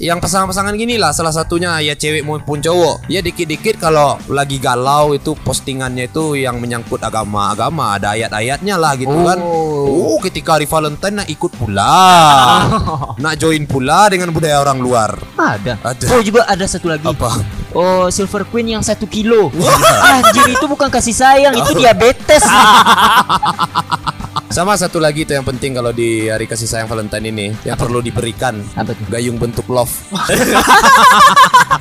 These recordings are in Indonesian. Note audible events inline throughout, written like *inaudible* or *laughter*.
yang pasangan-pasangan gini lah salah satunya ya cewek maupun cowok. Ya dikit-dikit kalau lagi galau itu postingannya itu yang menyangkut agama-agama ada ayat-ayatnya lah gitu kan. Oh, ketika hari Valentine nak ikut pula. *laughs* nak join pula dengan budaya orang luar. Ada. Ada. Oh juga ada satu lagi. Apa? Oh Silver Queen yang satu kilo. *laughs* Anjir itu bukan kasih sayang, itu *laughs* diabetes. Sama satu lagi itu yang penting kalau di hari kasih sayang Valentine ini yang perlu diberikan Apa tuh? gayung bentuk love. *laughs*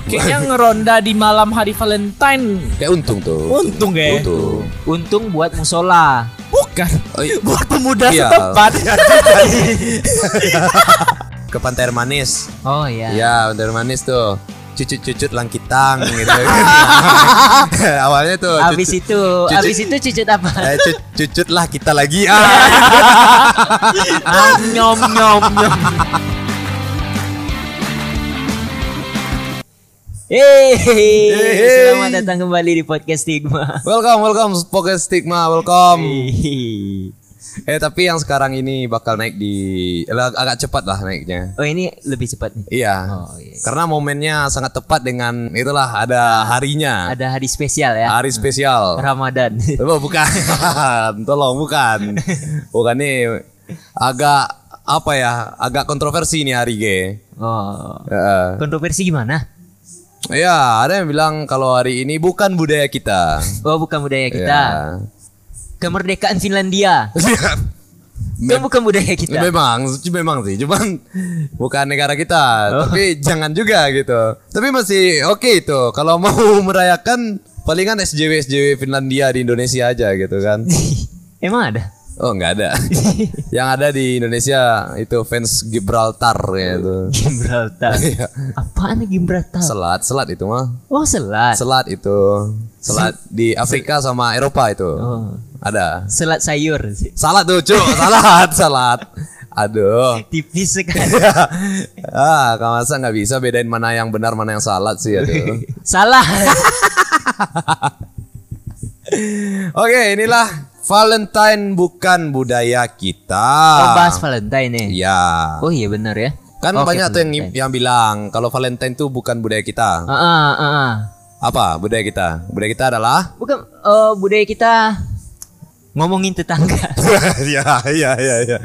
Kayaknya ngeronda di malam hari Valentine. Kayak untung tuh. Untung ya. Untung. Untung buat musola. Bukan. Oh, *laughs* iya. Buat pemuda Iya. setempat. *laughs* Ke pantai Air manis. Oh iya. Ya, pantai Air manis tuh. Cucut-cucut langkitang gitu. *laughs* Awalnya tuh Abis cucut- itu, cucut- abis itu cucut apa? Eh, cu- cucut lah kita lagi. Ah. *laughs* Ah, nyom nyom nyom. Hey, selamat datang kembali di podcast Stigma. welcome, welcome Pocket Stigma, welcome. Hey. Eh tapi yang sekarang ini bakal naik di eh, agak cepat lah naiknya. Oh ini lebih cepat nih. Iya. Oh, iya. Karena momennya sangat tepat dengan itulah ada harinya. Ada hari spesial ya. Hari spesial. Ramadan. *laughs* Oh, bukan. *laughs* Tolong bukan. Bukan nih agak apa ya? Agak kontroversi nih hari G. Oh. Heeh. Kontroversi gimana? Ya, ada yang bilang kalau hari ini bukan budaya kita. Oh bukan budaya kita. Ya. Kemerdekaan Finlandia. Itu bukan budaya kita. Memang, memang sih, cuman *laughs* bukan negara kita, Oh. tapi jangan juga gitu. Tapi masih oke itu. Kalau mau *laughs* merayakan palingan SJW SJW Finlandia di Indonesia aja gitu kan. *laughs* Emang ada? Oh nggak ada. Yang ada di Indonesia itu fans Gibraltar ya itu. Gibraltar. Iya. Apaan Gibraltar? Selat, selat itu mah. Oh selat. Selat itu. Selat di Afrika sama Eropa itu. Oh. Ada. Selat sayur. Salat tuh, Cuk. Salat, salat. Aduh. Tipis sekali. *laughs* ah, kamu masa nggak bisa bedain mana yang benar mana yang salat sih aduh. *laughs* Salah. Oke, inilah Valentine bukan budaya kita. Oh, bahas Valentine ya. Iya. Oh iya benar ya. Kan Oke, banyak tuh yang yang bilang kalau Valentine itu bukan budaya kita. Ah, ah, ah, ah. Apa budaya kita? Budaya kita adalah Bukan eh, budaya kita ngomongin tetangga. Iya, *laughs* iya, iya, iya.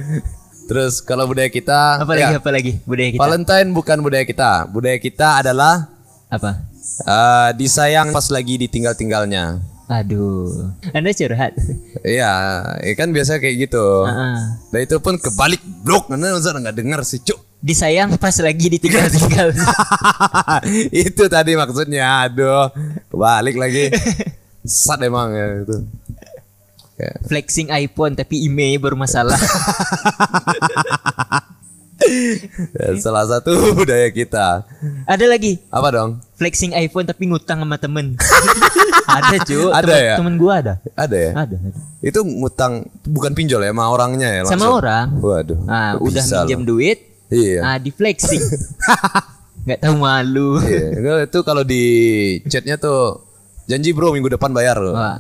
Terus kalau budaya kita apa lagi ya, apa lagi budaya kita? Valentine bukan budaya kita. Budaya kita adalah Apa? eh, disayang pas lagi ditinggal-tinggalnya. Aduh. Anda curhat. Iya, ya kan biasa kayak gitu. Ah. Dan itu pun kebalik blok, karena masa nggak denger sih, cuk. Disayang pas lagi ditinggal-tinggal. *laughs* itu tadi maksudnya, aduh, kebalik lagi. Sat emang ya itu. Ya. Flexing iPhone tapi email bermasalah. *laughs* Ya, salah satu *laughs* budaya kita. Ada lagi Apa dong? flexing iPhone tapi ngutang sama temen. *laughs* ada cuy. Ada temen, ya? Temen gua ada. Ada ya? Ada. ada. Itu ngutang bukan pinjol ya, sama orangnya ya Sama langsung? orang. Waduh. Nah, udah minjem loh? duit. Iya. Ah, di flexing. Nggak tahu malu. Iya, itu kalau di chatnya tuh janji bro minggu depan bayar. Wah.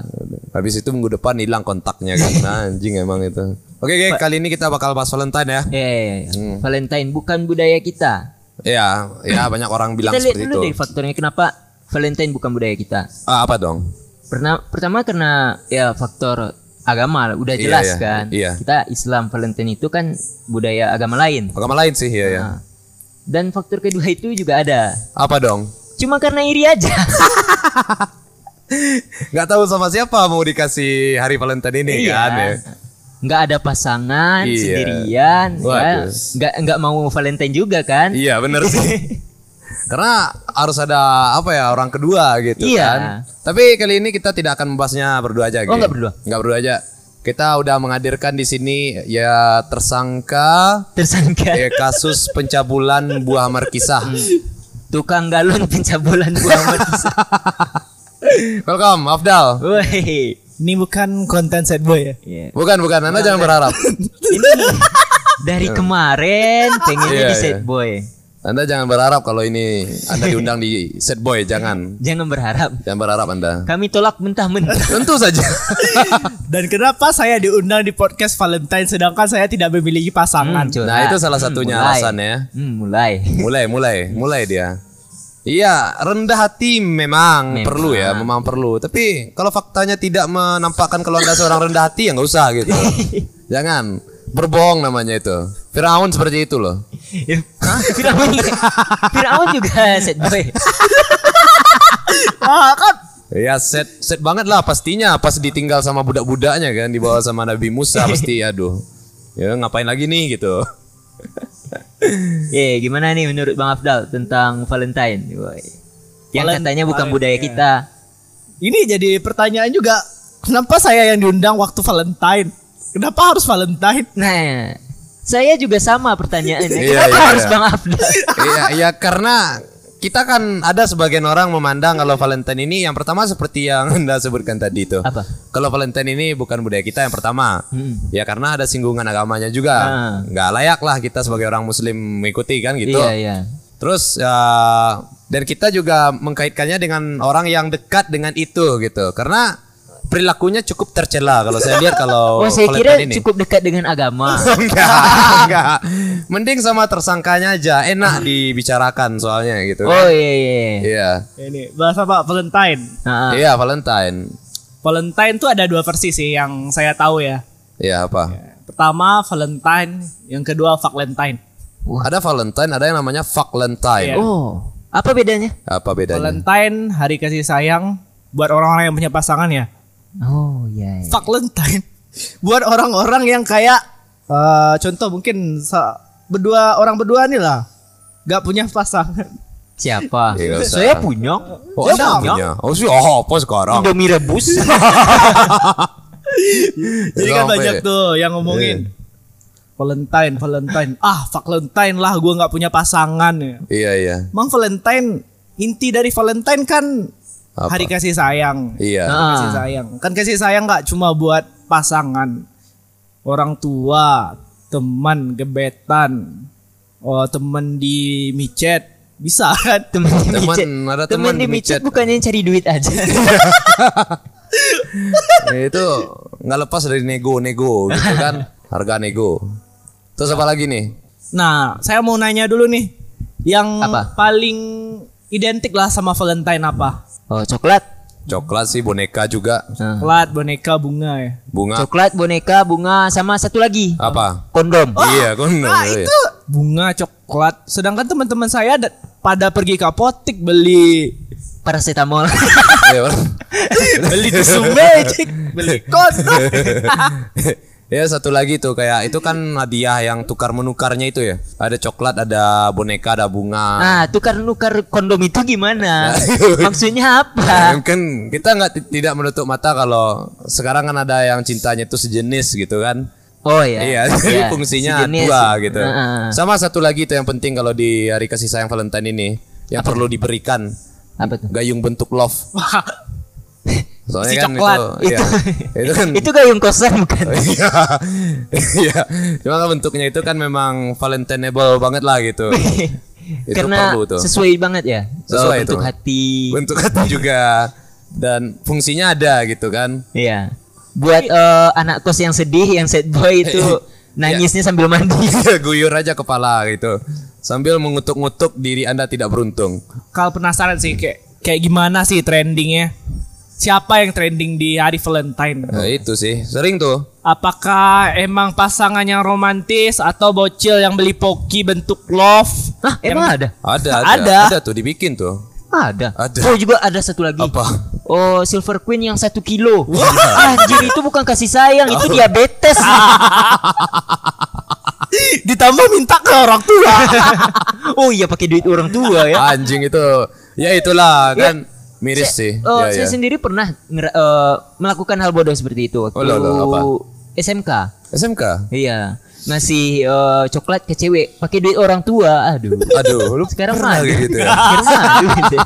Habis itu minggu depan hilang kontaknya kan. *laughs* Nah, anjing emang itu. Oke, oke, kali ini kita bakal bahas Valentine ya. Ya, ya, ya. Hmm. Valentine bukan budaya kita. Iya, ya banyak orang bilang kita lihat dulu itu. dari faktornya kenapa Valentine bukan budaya kita. Ah, apa dong? Pertama, pertama karena ya faktor agama udah Iya, jelas iya, kan. iya. Kita Islam Valentine itu kan budaya agama lain. Agama lain sih ya ya. Nah, dan faktor kedua itu juga ada. Apa dong? Cuma karena iri aja. *laughs* Nggak tahu sama siapa mau dikasih hari Valentine ini kan ya. Nggak ada pasangan Iya. sendirian, ya. Nggak nggak mau Valentine juga kan? Iya, bener sih. *laughs* Karena harus ada apa ya orang kedua gitu Iya. kan. Tapi kali ini kita tidak akan membahasnya berdua aja. Oh, nggak berdua? Nggak berdua aja. Kita udah menghadirkan di sini ya tersangka Tersangka ya, kasus *laughs* pencabulan buah markisah. tukang galon pencabulan buah markisa. *laughs* Welcome, Afdal. Woi. Ini bukan konten sad boy ya. Iya. Bukan, bukan. Anda jangan berharap. Ini dari kemarin pengennya Iya, di set iya. boy. Anda jangan berharap kalau ini Anda diundang di set boy, jangan. Jangan berharap. Jangan berharap Anda. Kami tolak mentah-mentah. Tentu saja. *laughs* Dan kenapa saya diundang di podcast Valentine sedangkan saya tidak memiliki pasangan? Hmm. Nah, itu salah satunya mulai. alasannya. Hmm, mulai. Mulai, mulai, mulai dia. Iya, rendah hati memang, Memang. perlu ya, memang perlu. Tapi kalau faktanya tidak menampakkan kalau anda seorang rendah hati ya nggak usah gitu. *laughs* Jangan berbohong namanya itu. Firaun seperti itu loh. Hah? Firaun. Firaun juga set boy. *laughs* Ah, kan Ya set set banget lah pastinya pas ditinggal sama budak-budaknya kan dibawa sama Nabi Musa pasti aduh. Ya ngapain lagi nih gitu. *laughs* *laughs* Eh, gimana nih menurut Bang Afdal tentang Valentine? Woy. Yang Valentine, katanya bukan ya. budaya kita. ini jadi pertanyaan juga. Kenapa saya yang diundang waktu Valentine? Kenapa harus Valentine? Nah, saya juga sama pertanyaannya. Iya, Kenapa iya, harus iya. Bang Afdal? Iya, iya karena kita kan ada sebagian orang memandang kalau Valentine ini yang pertama seperti yang *laughs* Anda sebutkan tadi itu. Apa? Kalau Valentine ini bukan budaya kita yang pertama. Hmm. Ya karena ada singgungan agamanya juga. Ah. Nggak layak lah kita sebagai orang muslim mengikuti kan gitu. Iya, iya. Terus ya dan kita juga mengkaitkannya dengan orang yang dekat dengan itu gitu. Karena perilakunya cukup tercela kalau saya lihat kalau *laughs* Oh, saya kira Valentine ini. cukup dekat dengan agama. *laughs* enggak, enggak. Mending sama tersangkanya aja, enak *laughs* dibicarakan soalnya gitu. Oh iya iya. Iya. Ini bahasa Pak Valentine. Nah, Iya, Valentine. Valentine tuh ada dua versi sih yang saya tahu ya. Iya, apa? Pertama Valentine, yang kedua Valentine. Ada Valentine, ada yang namanya Valentine. Iya. Oh, apa bedanya? Apa bedanya? Valentine hari kasih sayang buat orang-orang yang punya pasangan ya. Oh iya. iya. Valentine *laughs* buat orang-orang yang kayak eh, contoh mungkin berdua orang berdua nih lah gak punya pasangan Siapa? *laughs* Nggak usah. saya punya. Oh, saya punya. Oh, sih, oh, apa sekarang? Indomie rebus. *laughs* jadi kan banyak tuh yang ngomongin Valentine Valentine ah Valentine lah gua nggak punya pasangan ya Iya, iya. Emang Valentine inti dari Valentine kan Apa? hari kasih sayang Iya. Nah. kasih sayang kan kasih sayang nggak cuma buat pasangan orang tua teman gebetan oh teman di micet bisa kan *laughs* teman di Teman, ada teman di di micet bukannya cari duit aja. Ya, *laughs* itu nggak lepas dari nego-nego gitu *laughs* kan. Harga nego. Terus apa lagi nih? nah saya mau nanya dulu nih yang Apa? paling identik lah sama Valentine apa oh, coklat. Coklat sih, boneka juga. Nah. Coklat, boneka, bunga ya. Bunga. Coklat, boneka, bunga sama satu lagi. Apa? Kondom. Iya, kondom. Nah itu bunga, coklat. Sedangkan teman-teman saya da- pada pergi ke apotik beli Paracetamol. *laughs* Iya, *laughs* beli tisu magic, beli kondom. *laughs* ya satu lagi tuh kayak itu kan hadiah yang tukar menukarnya itu ya. Ada coklat, ada boneka, ada bunga. Nah, tukar-nukar kondom itu gimana? *laughs* *laughs* Maksudnya apa? kan kita nggak ti- tidak menutup mata kalau sekarang kan ada yang cintanya itu sejenis gitu kan. Oh ya. Iya, *laughs* jadi fungsinya sejenis. dua gitu. Heeh. Sama satu lagi itu yang penting kalau di hari kasih sayang Valentine ini yang perlu diberikan Apa tuh? gayung bentuk love. Soalnya Si kan coklat. itu, *laughs* iya. *laughs* itu kan Itu gayung kosan bukan? Iya, *laughs* iya. Cuma kan bentuknya itu kan memang Valentineable banget lah gitu. itu Karena perlu tuh. sesuai banget ya. Sesuai bentuk tuh. hati. Bentuk hati juga dan fungsinya ada gitu kan. Iya. Buat eh, anak kos yang sedih, yang sad boy itu nangisnya sambil mandi. Guyur aja kepala gitu. Sambil mengutuk-ngutuk diri Anda tidak beruntung. Kalau penasaran sih kayak kayak gimana sih trendingnya? Siapa yang trending di hari Valentine? Nah, itu sih. Sering tuh. Apakah emang pasangan yang romantis atau bocil yang beli poki bentuk love? Hah, emang ada? Ada, *laughs* ada. Ada. Ada tuh dibikin tuh. Ada. Ada. Oh juga ada satu lagi. Apa? Oh Silver Queen yang satu kilo. Anjir itu bukan kasih sayang, itu diabetes. *laughs* Ditambah minta ke orang tua. *laughs* oh iya pakai duit orang tua ya. Anjing itu. Ya itulah kan miris sih. Oh, Ya, saya ya. sendiri pernah ngera- eh, melakukan hal bodoh seperti itu waktu Oh, loh, loh, apa? SMK. SMK. Iya, ngasih eh, coklat ke cewek pakai duit orang tua. Aduh. Aduh, lu Sekarang pernah mah gitu ya? *laughs* Sekarang mah gitu.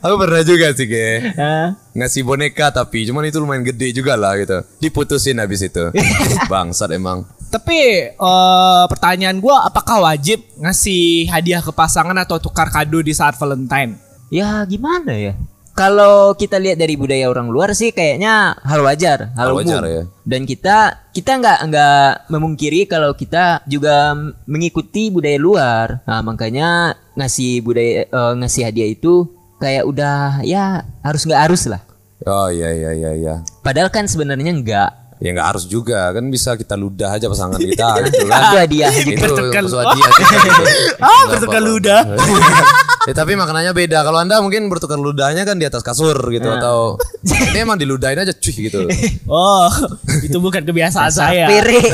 Aku pernah juga sih kayak Hah? ngasih boneka tapi cuman itu lumayan gede juga lah gitu. Diputusin habis itu. *laughs* Bangsat emang. Tapi eh, pertanyaan gua apakah wajib ngasih hadiah ke pasangan atau tukar kado di saat Valentine? Ya gimana ya? Kalau kita lihat dari budaya orang luar sih kayaknya hal wajar, hal, Hal wajar, umum. ya. Dan kita kita nggak nggak memungkiri kalau kita juga mengikuti budaya luar. Nah makanya ngasih budaya eh, ngasih hadiah itu kayak udah ya harus nggak harus lah. Oh iya iya iya iya. Padahal kan sebenarnya enggak. Ya nggak harus juga kan bisa kita ludah aja pasangan kita *laughs* gitu kan. Itu hadiah itu gitu. Sesuatu hadiah. *laughs* Ah, Nggak bertukar apa-apa. ludah. *laughs* ya, tapi maknanya beda. Kalau anda mungkin bertukar ludahnya kan di atas kasur gitu atau *laughs* ini emang diludahin aja cuy gitu. Oh, itu bukan kebiasaan saya. Pere. *laughs*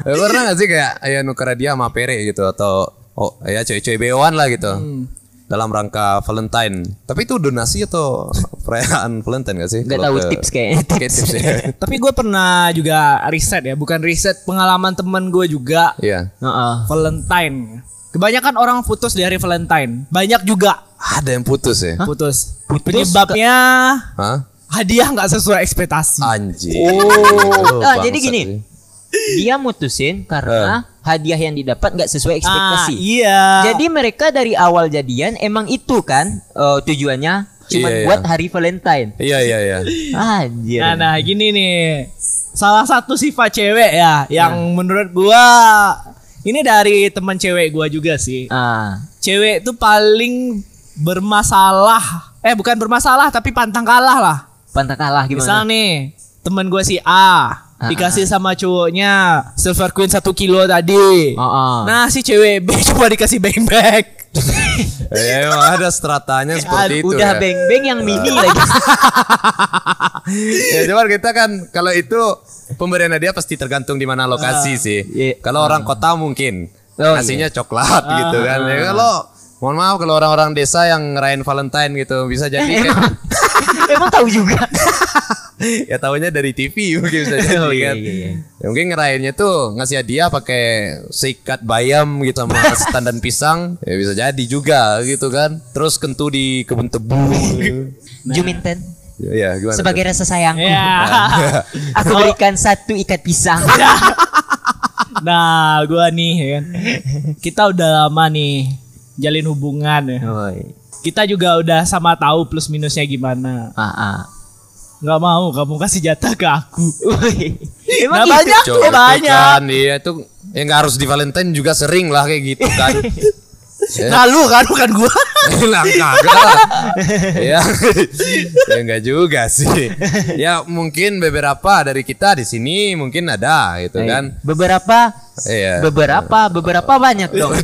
Ya, pernah gak sih kayak ayah nuker dia sama pere gitu atau oh ya cewek-cewek bewan lah gitu. Dalam rangka Valentine. Tapi itu donasi atau perayaan Valentine gak sih? Nggak Kalau tahu ke- tips kayaknya. *laughs* Kayak tips ya. Tapi gue pernah juga riset ya, bukan riset pengalaman temen gue juga Iya. Heeh. Valentine. Kebanyakan orang putus di hari Valentine. Banyak juga Ada yang putus ya? putus. Putus Penyebabnya Hah? hadiah nggak sesuai ekspektasi. Anjir. Oh, *laughs* ah, jadi gini. Dia mutusin karena hadiah yang didapat nggak sesuai ekspektasi. Ah, iya. Jadi mereka dari awal jadian emang itu kan eh, tujuannya cuma Iya, iya. buat hari Valentine. Iya iya iya. Anjir. Nah, nah gini nih. Salah satu sifat cewek ya yang menurut gua ini dari teman cewek gua juga sih. Ah, Cewek itu paling bermasalah. Eh bukan bermasalah tapi pantang kalah lah. pantang kalah Misal gimana? nih temen gue si A Ah, dikasih sama cowoknya silver queen satu kilo tadi. Oh. Nah si cewek B *laughs* cuma dikasih bang bag. Ya, emang ada stratanya seperti itu Udah ya. beng-beng yang mini lagi. *laughs* ya cuman kita kan kalau itu pemberian hadiah pasti tergantung di mana lokasi sih. iya. Kalau orang kota mungkin Oh, kasihnya coklat gitu kan. Ya, kalau mohon maaf kalau orang-orang desa yang ngerayain Valentine gitu bisa jadi kayak Emang tahu juga. *laughs* *laughs* ya tahunya dari TV *laughs* mungkin bisa jadi Oh, iya, kan. iya, iya. Ya, mungkin ngerayainnya tuh ngasih hadiah pakai seikat bayam gitu sama *laughs* setan dan pisang ya bisa jadi juga gitu kan. Terus kentu di kebun tebu. Juminten. ya, ya, gimana? tuh? Sebagai rasa sayangku. Ya. Aku berikan satu ikat pisang. nah gua nih ya kan. Kita udah lama nih jalin hubungan ya. Oi. Kita juga udah sama tahu plus minusnya gimana. Ah, ah. Nggak mau kamu kasih jatah ke aku. *laughs* Emang Nah, gitu? banyak Cok, eh, banyak. kan iya itu ya nggak harus di Valentine juga sering lah kayak gitu kan. *laughs* ya. Nah lu kan bukan gua. Lah *laughs* kagak lah. ya. ya enggak juga sih. Ya mungkin beberapa dari kita di sini mungkin ada gitu kan. Beberapa Iya. beberapa beberapa banyak dong.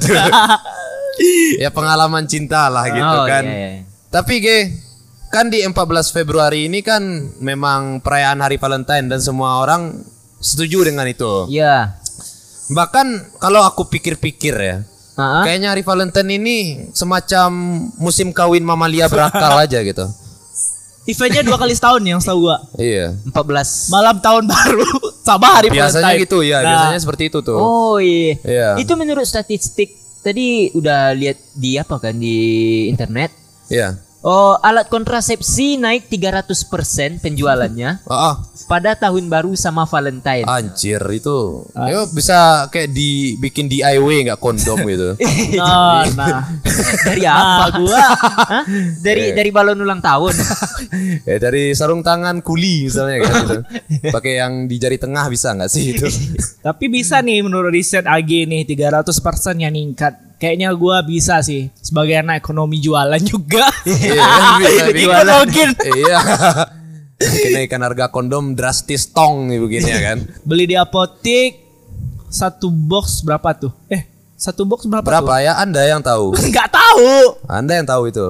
ya pengalaman cinta lah gitu Oh, kan. iya, iya. Tapi Ge, kan di 14 Februari ini kan memang perayaan Hari Valentine dan semua orang setuju dengan itu. Iya. Bahkan kalau aku pikir-pikir ya, ah. kayaknya Hari Valentine ini semacam musim kawin mamalia berakal *laughs* aja gitu. Eventnya dua kali setahun yang setahu gua. Iya. 14 Malam tahun baru *laughs* sama hari Biasanya Valentine. gitu ya, Nah, biasanya seperti itu tuh. Oh iya. Iya. Itu menurut statistik tadi udah lihat di apa kan di internet. Iya. Oh, alat kontrasepsi naik 300% penjualannya Oh, *laughs* oh, pada tahun baru sama Valentine. anjir itu. Yo bisa kayak dibikin DIY nggak kondom gitu. *laughs* Nah, nah. *laughs* dari apa? gua Hah? Dari dari balon ulang tahun. ya dari sarung tangan kuli misalnya kan gitu. Pakai yang di jari tengah bisa nggak sih itu? tapi bisa nih menurut riset AG nih 300% yang ningkat. Kayaknya gua bisa sih sebagai anak ekonomi jualan juga. Iya, kan bisa. *laughs* Iya. *laughs* Kenaikan harga kondom drastis tong nih begini ya kan. Beli di apotik satu box berapa tuh? Eh, satu box berapa, Berapa ya Anda yang tahu? tuh? *laughs* Nggak tahu. Anda yang tahu itu.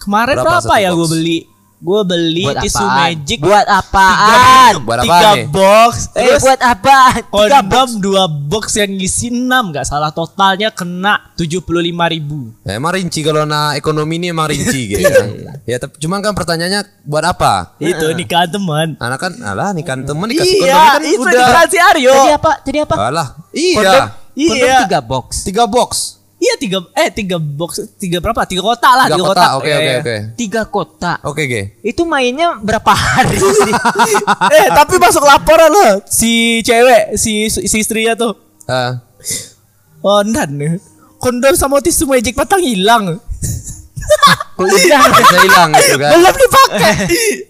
Kemarin Berapa berapa, ya gue beli? Gue beli Buat tisu apaan? magic Buat apaan? Buat apa tiga nih? box. Eh, Terus buat apa? Tiga box. kondom dua box yang ngisi 6 nggak salah totalnya kena 75 ribu. Ya, emang rinci kalau na ekonomi ini emang rinci gitu kan. ya *laughs* tapi cuman kan pertanyaannya buat apa? Itu nikahan teman. Anak kan alah nikahan temen dikasih kondom Iya, kan itu udah. dikasih Aryo. Tadi apa? Tadi apa? Alah, Kondom, iya. kondom Iya. tiga box. Tiga box. Iya tiga eh tiga box tiga berapa? Tiga kotak lah, Tiga tiga, kota. kotak. Oke Iya, oke iya. oke. Tiga kota. Oke, Ge. Itu mainnya berapa hari *laughs* sih? eh tapi masuk laporan loh si cewek si si istrinya tuh. Ah. Oh dan kondom sama tisu magic patang hilang. *laughs* Udah? Hilang gitu kan. Belum dipakai.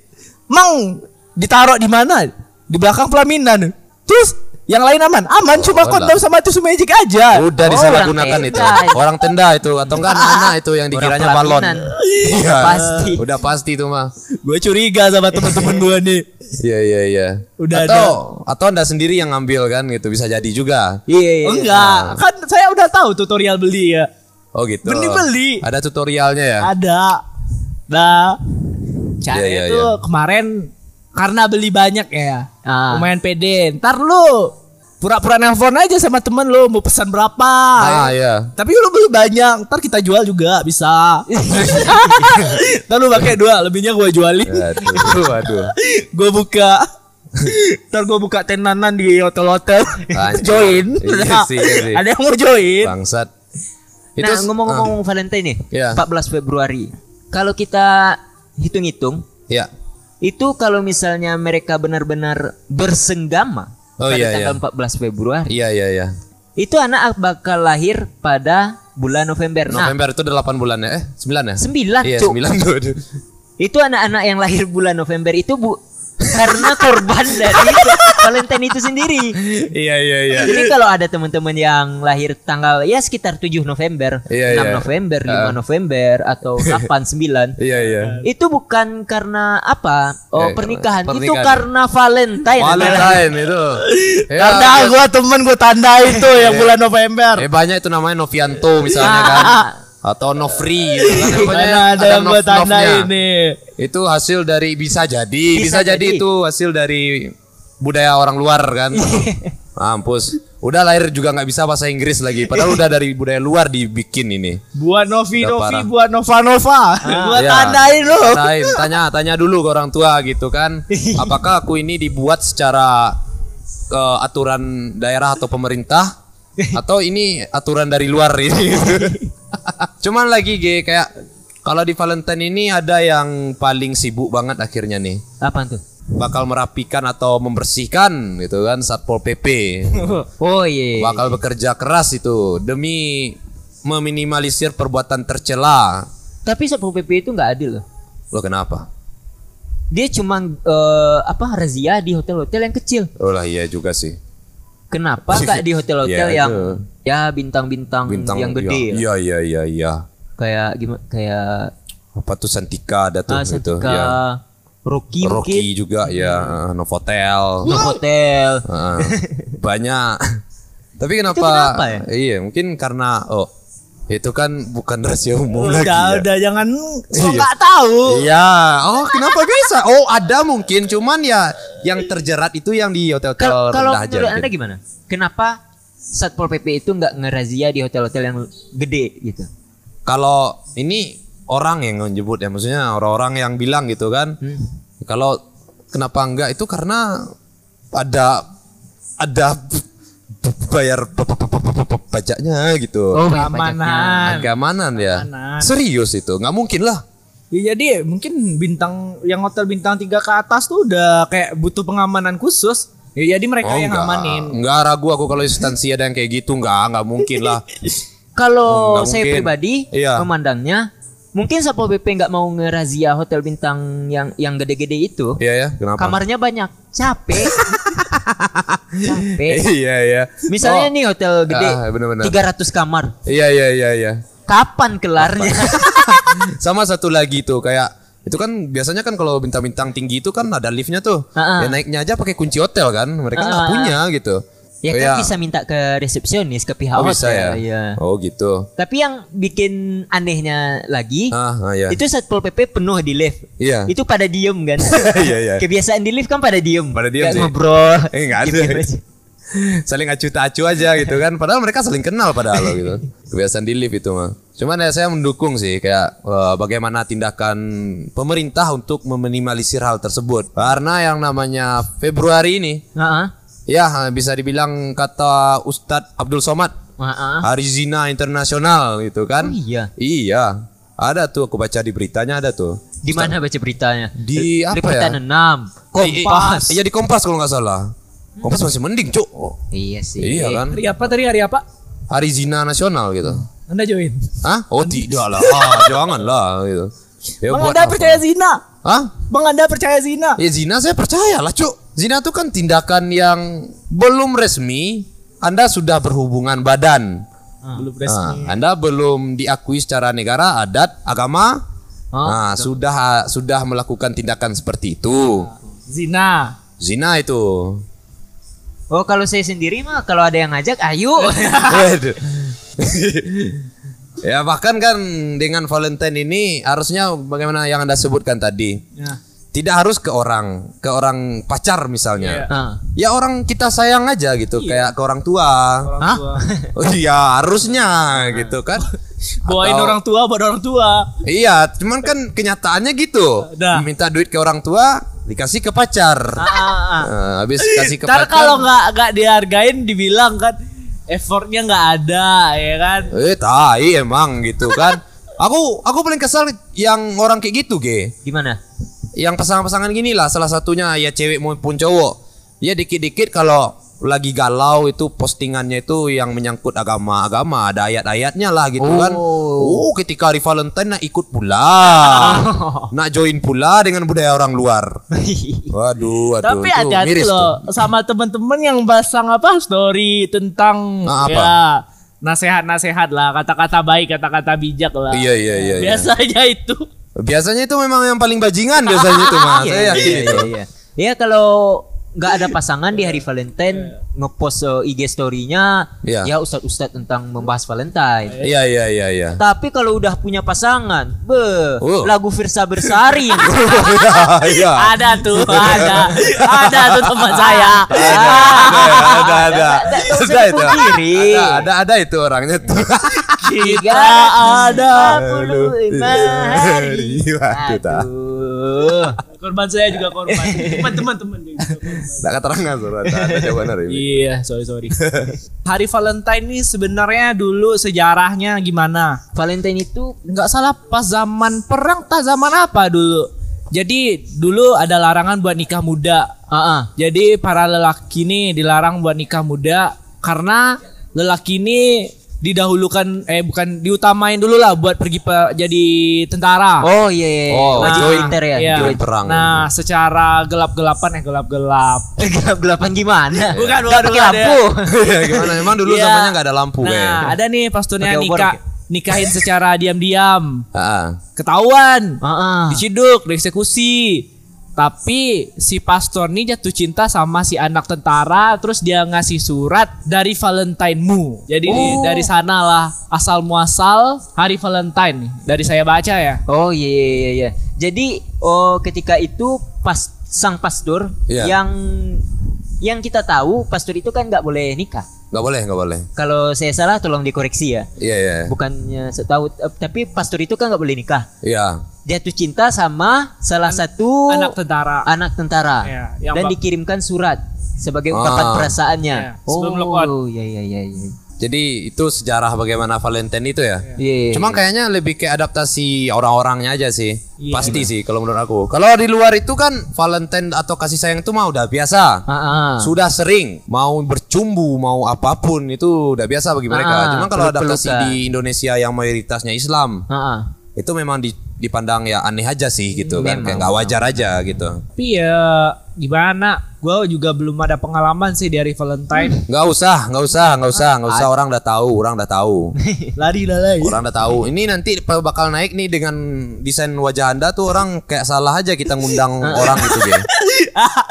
*laughs* Mang ditaruh di mana? Di belakang pelaminan. Terus yang lain aman? Aman cuma Oh, kondom sama tisu magic aja. Udah Oh, disalahgunakan itu. Orang tenda itu atau enggak *laughs* anak-anak itu yang dikiranya balon. Iya. Pasti. Udah pasti itu mah. Gue curiga sama temen-temen gue nih. Iya iya iya. Udah atau atau Anda sendiri yang ngambil kan gitu bisa jadi juga. Iya, iya. Enggak, kan saya udah tahu tutorial beli ya. Oh gitu. Beli-beli. Ada tutorialnya ya. Ada. Nah, cara Iya, iya, itu iya. kemarin karena beli banyak ya, Ah. lumayan pede. Ntar lu pura-pura nelpon aja sama temen lu mau pesan berapa. Ah iya. Tapi lu beli banyak, ntar kita jual juga bisa. *laughs* ntar lu pakai dua, lebihnya gua jualin. Aduh, aduh. gua buka. ntar gua buka tenanan di hotel-hotel. Join. Iya sih, iya sih. Ada yang mau join. Bangsat. Nah, ngomong-ngomong Valentine nih, Iya. 14 Februari. Kalau kita hitung-hitung, Ya. itu kalau misalnya mereka benar-benar bersenggama Oh, pada iya, tanggal iya. 14 Februari, Iya iya iya. itu anak bakal lahir pada bulan November. Nah, November itu 8 bulan ya? Eh, 9 ya? 9, Iya, Cuk. 9 tuh. *laughs* Itu anak-anak yang lahir bulan November itu Bu karena korban dari Valentine itu sendiri. iya iya iya. Jadi kalau ada teman-teman yang lahir tanggal ya sekitar 7 November, Iya, 6 iya. November, 5 November atau *laughs* 8 9 Iya iya. itu bukan karena apa? Oh, Eh, pernikahan. Itu pernikahan. karena Valentine. Valentine *laughs* itu. *laughs* Ya, Ada gua temen gua tanda itu yang bulan November. Eh banyak itu namanya Novianto misalnya kan. Atau Novri gitu kan. Pokoknya Mana ada yang gua nov- tanda ini. Itu hasil dari bisa jadi, bisa, Bisa jadi. jadi. itu hasil dari budaya orang luar kan. Mampus. Udah lahir juga nggak bisa bahasa Inggris lagi. Padahal udah dari budaya luar dibikin ini. Buat Novi Udah Novi, parah. buat Nova Nova. Gua Ya, tandain lu. Tandain, tanya tanya dulu ke orang tua gitu kan. *laughs* Apakah aku ini dibuat secara eh, aturan daerah atau pemerintah atau ini aturan dari luar ini? *laughs* *laughs* Cuman lagi G kayak kalau di Valentine ini ada yang paling sibuk banget akhirnya nih. Apa tuh? Bakal merapikan atau membersihkan gitu kan Satpol PP. *laughs* Oh iya. Bakal bekerja keras itu demi meminimalisir perbuatan tercela. Tapi Satpol PP itu nggak adil loh. Lo kenapa? Dia cuma eh, apa razia di hotel-hotel yang kecil. Oh lah iya juga sih. Kenapa nggak di *laughs* hotel-hotel Iya, yang itu. Ya bintang-bintang Bintang yang gede? Iya iya iya iya. Kayak gimana? Kayak Apa tuh Santika ada tuh ah, Santika, ya. Rocky, Rocky mungkin, juga ya, Novotel. No hotel. Eh, banyak. Tapi kenapa? kenapa ya? Iya, mungkin karena oh itu kan bukan rahasia umum lagi. Udah, ya. udah jangan so Iya. nggak tahu. Iya. Oh, kenapa bisa? Oh, ada mungkin, cuman ya yang terjerat itu yang di hotel-hotel Kalau rendah aja. menurut mungkin. anda gimana? Kenapa Satpol PP itu nggak ngerazia di hotel-hotel yang gede gitu? Kalau ini orang yang menyebut ya, maksudnya orang-orang yang bilang gitu kan. Hmm. Kalau kenapa enggak itu karena ada ada bayar pajaknya gitu. Oh, Keamanan. Keamanan ya. Keamanan. Serius itu, nggak mungkin lah. Ya, jadi mungkin bintang yang hotel bintang tiga ke atas tuh udah kayak butuh pengamanan khusus. Ya jadi mereka yang enggak. ngamanin. Enggak ragu aku kalau instansi ada yang kayak gitu, enggak, enggak mungkin lah. *laughs* Kalau saya mungkin. pribadi Iya. memandangnya mungkin Satpol PP nggak mau ngerazia hotel bintang yang yang gede-gede itu. Iya ya, kenapa? Kamarnya banyak, capek. *laughs* capek. iya iya. Misalnya Oh, nih hotel gede Ah, bener-bener. 300 kamar. Iya iya iya iya. Kapan kelarnya? *laughs* Sama satu lagi tuh kayak itu kan biasanya kan kalau bintang-bintang tinggi itu kan ada liftnya tuh. Ah. Ya naiknya aja pakai kunci hotel kan. Mereka nggak ah. punya gitu. ya kan bisa minta ke resepsionis ke pihak Oh hotel. bisa ya. Iya. Oh gitu. Tapi yang bikin anehnya lagi Ah, ah ya. itu Satpol PP penuh di lift. Iya. Itu pada diem kan. *laughs* Iya, iya. Kebiasaan di lift kan pada diem. Pada diem sih. ngobrol. *laughs* Eh nggak ada. *laughs* Saling acu acu aja gitu kan. Padahal mereka saling kenal padahal gitu. Kebiasaan di lift itu mah. Cuman ya saya mendukung sih kayak eh, bagaimana tindakan pemerintah untuk meminimalisir hal tersebut. Karena yang namanya Februari ini Heeh. Ya bisa dibilang kata Ustadz Abdul Somad Ah, ah. Hari Zina Internasional gitu kan. Oh, iya. Iya. Ada tuh aku baca di beritanya ada tuh. Di mana baca beritanya? Di apa Liputan ya? 6. Kompas. Iya di Kompas kalau nggak salah. Kompas masih mending, Cuk. Iya sih. Iya kan? Hari apa tadi hari apa? Hari Zina Nasional gitu. Anda join. Hah? Oh tidak lah, ah, jangan lah gitu. Ya, Bang Anda apa? percaya zina? Hah? Bang Anda percaya zina? Ya zina saya percaya lah cuk. Zina itu kan tindakan yang belum resmi. Anda sudah berhubungan badan. Belum Nah, anda belum diakui secara negara, adat, agama. Nah, sudah sudah melakukan tindakan seperti itu. Zina. Zina itu. Oh kalau saya sendiri mah kalau ada yang ngajak ayo. *laughs* *laughs* Ya bahkan kan dengan Valentine ini harusnya bagaimana yang anda sebutkan tadi. Ya. Tidak harus ke orang, ke orang pacar misalnya. Ah. Ya orang kita sayang aja gitu, kayak ke orang tua. Orang Hah? tua. *laughs* Oh iya harusnya gitu kan. *laughs* Bawain Atau- orang tua buat orang tua. Iya, cuman kan kenyataannya gitu. Dah. Minta duit ke orang tua, dikasih ke pacar. Ah, ah, ah. Nah, habis kasih ke Ntar pacar. kalau nggak nggak dihargain dibilang kan effortnya nggak ada ya kan. Eh, tai emang gitu kan. *laughs* Aku aku paling kesal yang orang kayak gitu, Ge. Gimana? Yang pasangan-pasangan gini lah salah satunya ya cewek maupun cowok. Ya dikit-dikit kalau lagi galau itu postingannya itu yang menyangkut agama-agama, ada ayat-ayatnya lah gitu kan. Oh, ketika hari Valentine nak ikut pula. *laughs* nak join pula dengan budaya orang luar. *laughs* Waduh, waduh Tapi miris loh tuh. sama temen-temen yang basang apa story tentang Nah, apa? ya nasehat-nasehat lah, kata-kata baik, kata-kata bijak lah. Iya, iya, iya, iya. Biasanya itu. Biasanya itu memang yang paling bajingan biasanya itu mah. *laughs* Iya, Saya yakin iya, itu. iya, iya. Ya kalau nggak ada pasangan di hari *laughs* Valentine ngepost uh, IG story-nya Iya. ya ustad-ustad tentang membahas Valentine. Iya, iya, iya, iya. Tapi kalau udah punya pasangan, be, Oh. lagu Firsa Bersari. *laughs* Iya. Ada tuh, ada. ada tuh teman saya. Ada, ada. Nggak usah Ada itu. dipungkiri. Ada, ada, ada itu orangnya tuh. Tiga ada. puluh lima hari. Waduh, tak. Aduh. Korban saya juga korban. Teman-teman teman juga korban. Tak keterangan surat. Ada jawaban hari ini. Iya, sorry sorry. Hari Valentine ini sebenarnya dulu sejarahnya gimana? Valentine itu Nggak salah pas zaman perang, tak zaman apa dulu? Jadi dulu ada larangan buat nikah muda. ah ah. Jadi para lelaki ini dilarang buat nikah muda karena lelaki ini didahulukan eh bukan diutamain dulu lah buat pergi pe- jadi tentara. Oh iya iya. iya. Oh, wajib join. militer ya. Iya. join perang. Nah, secara gelap-gelapan eh gelap-gelap. *laughs* Gelap-gelapan gimana? *laughs* Bukan, bukan, pakai lampu. *laughs* Ya, gimana? Emang dulu Iya. zamannya nggak ada lampu Nah, kayak. ada nih pasturnya nikah nikahin secara diam-diam. Heeh. Ketahuan. Ah, ah. Diciduk, dieksekusi. Tapi si pastor nih jatuh cinta sama si anak tentara terus dia ngasih surat dari Valentine-mu. Jadi Oh. dari sanalah asal muasal hari Valentine nih. Dari saya baca ya. Oh iya iya iya, iya. Jadi oh ketika itu pas sang pastor Iya. yang yang kita tahu pastor itu kan nggak boleh nikah. Nggak boleh, nggak boleh. Kalau saya salah tolong dikoreksi ya. Iya, iya. Bukannya setahu eh, tapi pastor itu kan nggak boleh nikah. Iya. Jatuh cinta sama salah satu Anak tentara. anak tentara Iya, yang dan bak- dikirimkan surat sebagai ungkapan Ah. perasaannya. Iya, sebelum oh iya iya iya iya. Jadi itu sejarah bagaimana Valentine itu ya. Iya. Cuma kayaknya lebih kayak adaptasi orang-orangnya aja sih. Iya. Pasti sih kalau menurut aku. Kalau di luar itu kan Valentine atau kasih sayang itu mah udah biasa. Ah, ah. Sudah sering mau bercumbu mau apa pun itu udah biasa bagi mereka. Ah, Cuma kalau adaptasi di Indonesia yang mayoritasnya Islam Ah, ah. itu memang di- dipandang ya aneh aja sih gitu kan kayak nggak wajar aja gitu. Tapi ya gimana? Gua juga belum ada pengalaman sih di hari Valentine. *laughs* Nggak usah, nggak usah, nggak usah, nggak usah orang udah tahu, orang udah tahu. *laughs* Lari lah. Orang udah tahu. Ini nanti bakal naik nih dengan desain wajah Anda tuh orang kayak salah aja kita ngundang *laughs* orang gitu deh.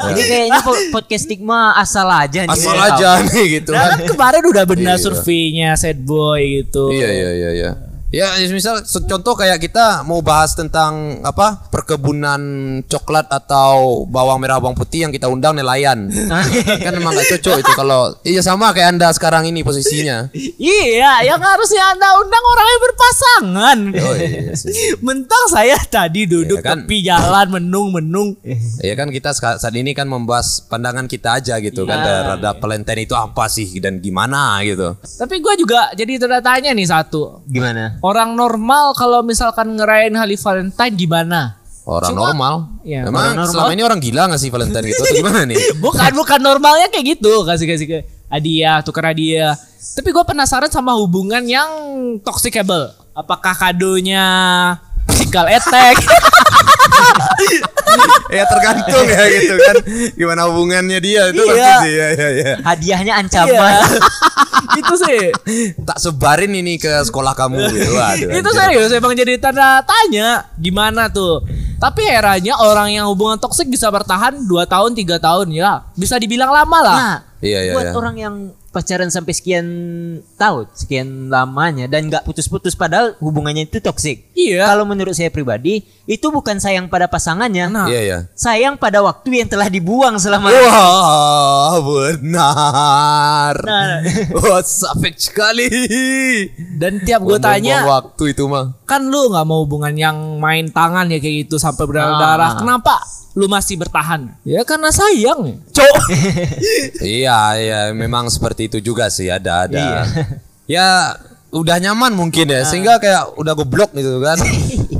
Ini kayaknya po- podcast stigma asal aja nih. Asal aja nih gitu Nah, kan. kan kemarin udah benar Iya. surveinya sad boy gitu. Iya iya iya iya. Ya, misal contoh kayak kita mau bahas tentang apa perkebunan coklat atau bawang merah bawang putih yang kita undang nelayan. *laughs* kan emang gak cocok itu kalau iya sama kayak anda sekarang ini posisinya. Iya, yang harusnya anda undang orang yang berpasangan. Oh iya sih. *laughs* Mentang saya tadi duduk Iya kan? tepi jalan menung-menung. Ya kan kita saat ini kan membahas pandangan kita aja gitu kan terhadap Valentine itu apa sih dan gimana gitu. Tapi gue juga jadi tanda tanya nih satu. Gimana? Orang normal kalau misalkan ngerayain hari Valentine gimana? Orang Cuma- normal. Iya, Emang orang normal. selama ini orang gila gak sih Valentine gitu atau gimana nih? *laughs* Bukan bukan normalnya kayak gitu kasih kasih ke hadiah tukar hadiah. Tapi gue penasaran sama hubungan yang toxicable. Apakah kadonya physical attack? *laughs* ya tergantung ya gitu kan gimana hubungannya dia itu Iya. pasti sih ya ya ya. Hadiahnya Iya. ancaman. *laughs* itu sih. Tak sebarin ini ke sekolah kamu gitu. Aduh, itu anjir. serius emang jadi tanda tanya gimana tuh. Tapi herannya orang yang hubungan toksik bisa bertahan 2 tahun 3 tahun ya. Bisa dibilang lama lah. Nah, Iya, iya, buat iya. orang yang pacaran sampai sekian tahun, sekian lamanya dan nggak putus-putus padahal hubungannya itu toksik. Iya. Kalau menurut saya pribadi, itu bukan sayang pada pasangannya. Nah. Iya ya. Sayang pada waktu yang telah dibuang selama Wah benar. Nah. *laughs* Wah sapek sekali. Dan tiap gue tanya, Buang waktu itu mah. kan lu nggak mau hubungan yang main tangan ya kayak gitu sampai berdarah-darah. Ah. Kenapa lu masih bertahan? Ya karena sayang. Cok. *laughs* Iya iya memang seperti itu juga sih ada ada. Iya. Ya udah nyaman mungkin ya sehingga kayak udah goblok gitu kan. *laughs*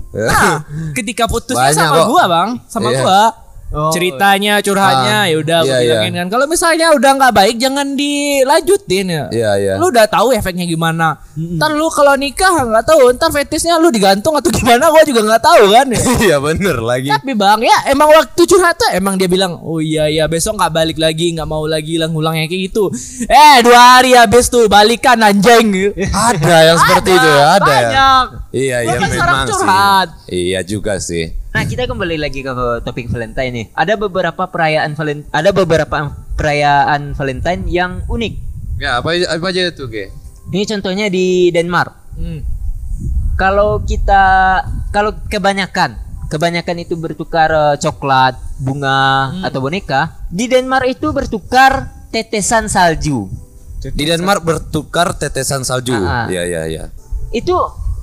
Nah, ketika putusnya Banyak sama kok. gua, Bang, sama Iya. gua. Oh. Ceritanya, curhatnya, Ah, ya udah iya, gua bilangin iya. kan. Kalau misalnya udah nggak baik jangan dilanjutin ya. Iya iya. Lu udah tahu efeknya gimana. Ntar lu kalau nikah nggak tahu, ntar fetisnya lu digantung atau gimana gua juga nggak tahu kan. ya. *laughs* Iya bener lagi. Tapi bang ya emang waktu curhat tuh emang dia bilang oh iya iya besok nggak balik lagi nggak mau lagi ulang-ulangnya kayak gitu. Eh dua hari habis tuh balikan anjing. Ada yang seperti itu ya ada ya. banyak. Iya Gua iya kan memang curhat. sih. Iya juga sih. Nah, kita kembali lagi ke topik Valentine nih. Ada beberapa perayaan Valentine, ada beberapa perayaan Valentine yang unik. Ya apa apa aja itu ge? Ini contohnya di Denmark. Hmm. Kalau kita kalau kebanyakan kebanyakan itu bertukar eh, coklat, bunga atau boneka, di Denmark itu bertukar tetesan salju. Di Denmark bertukar tetesan salju. Iya iya iya. Itu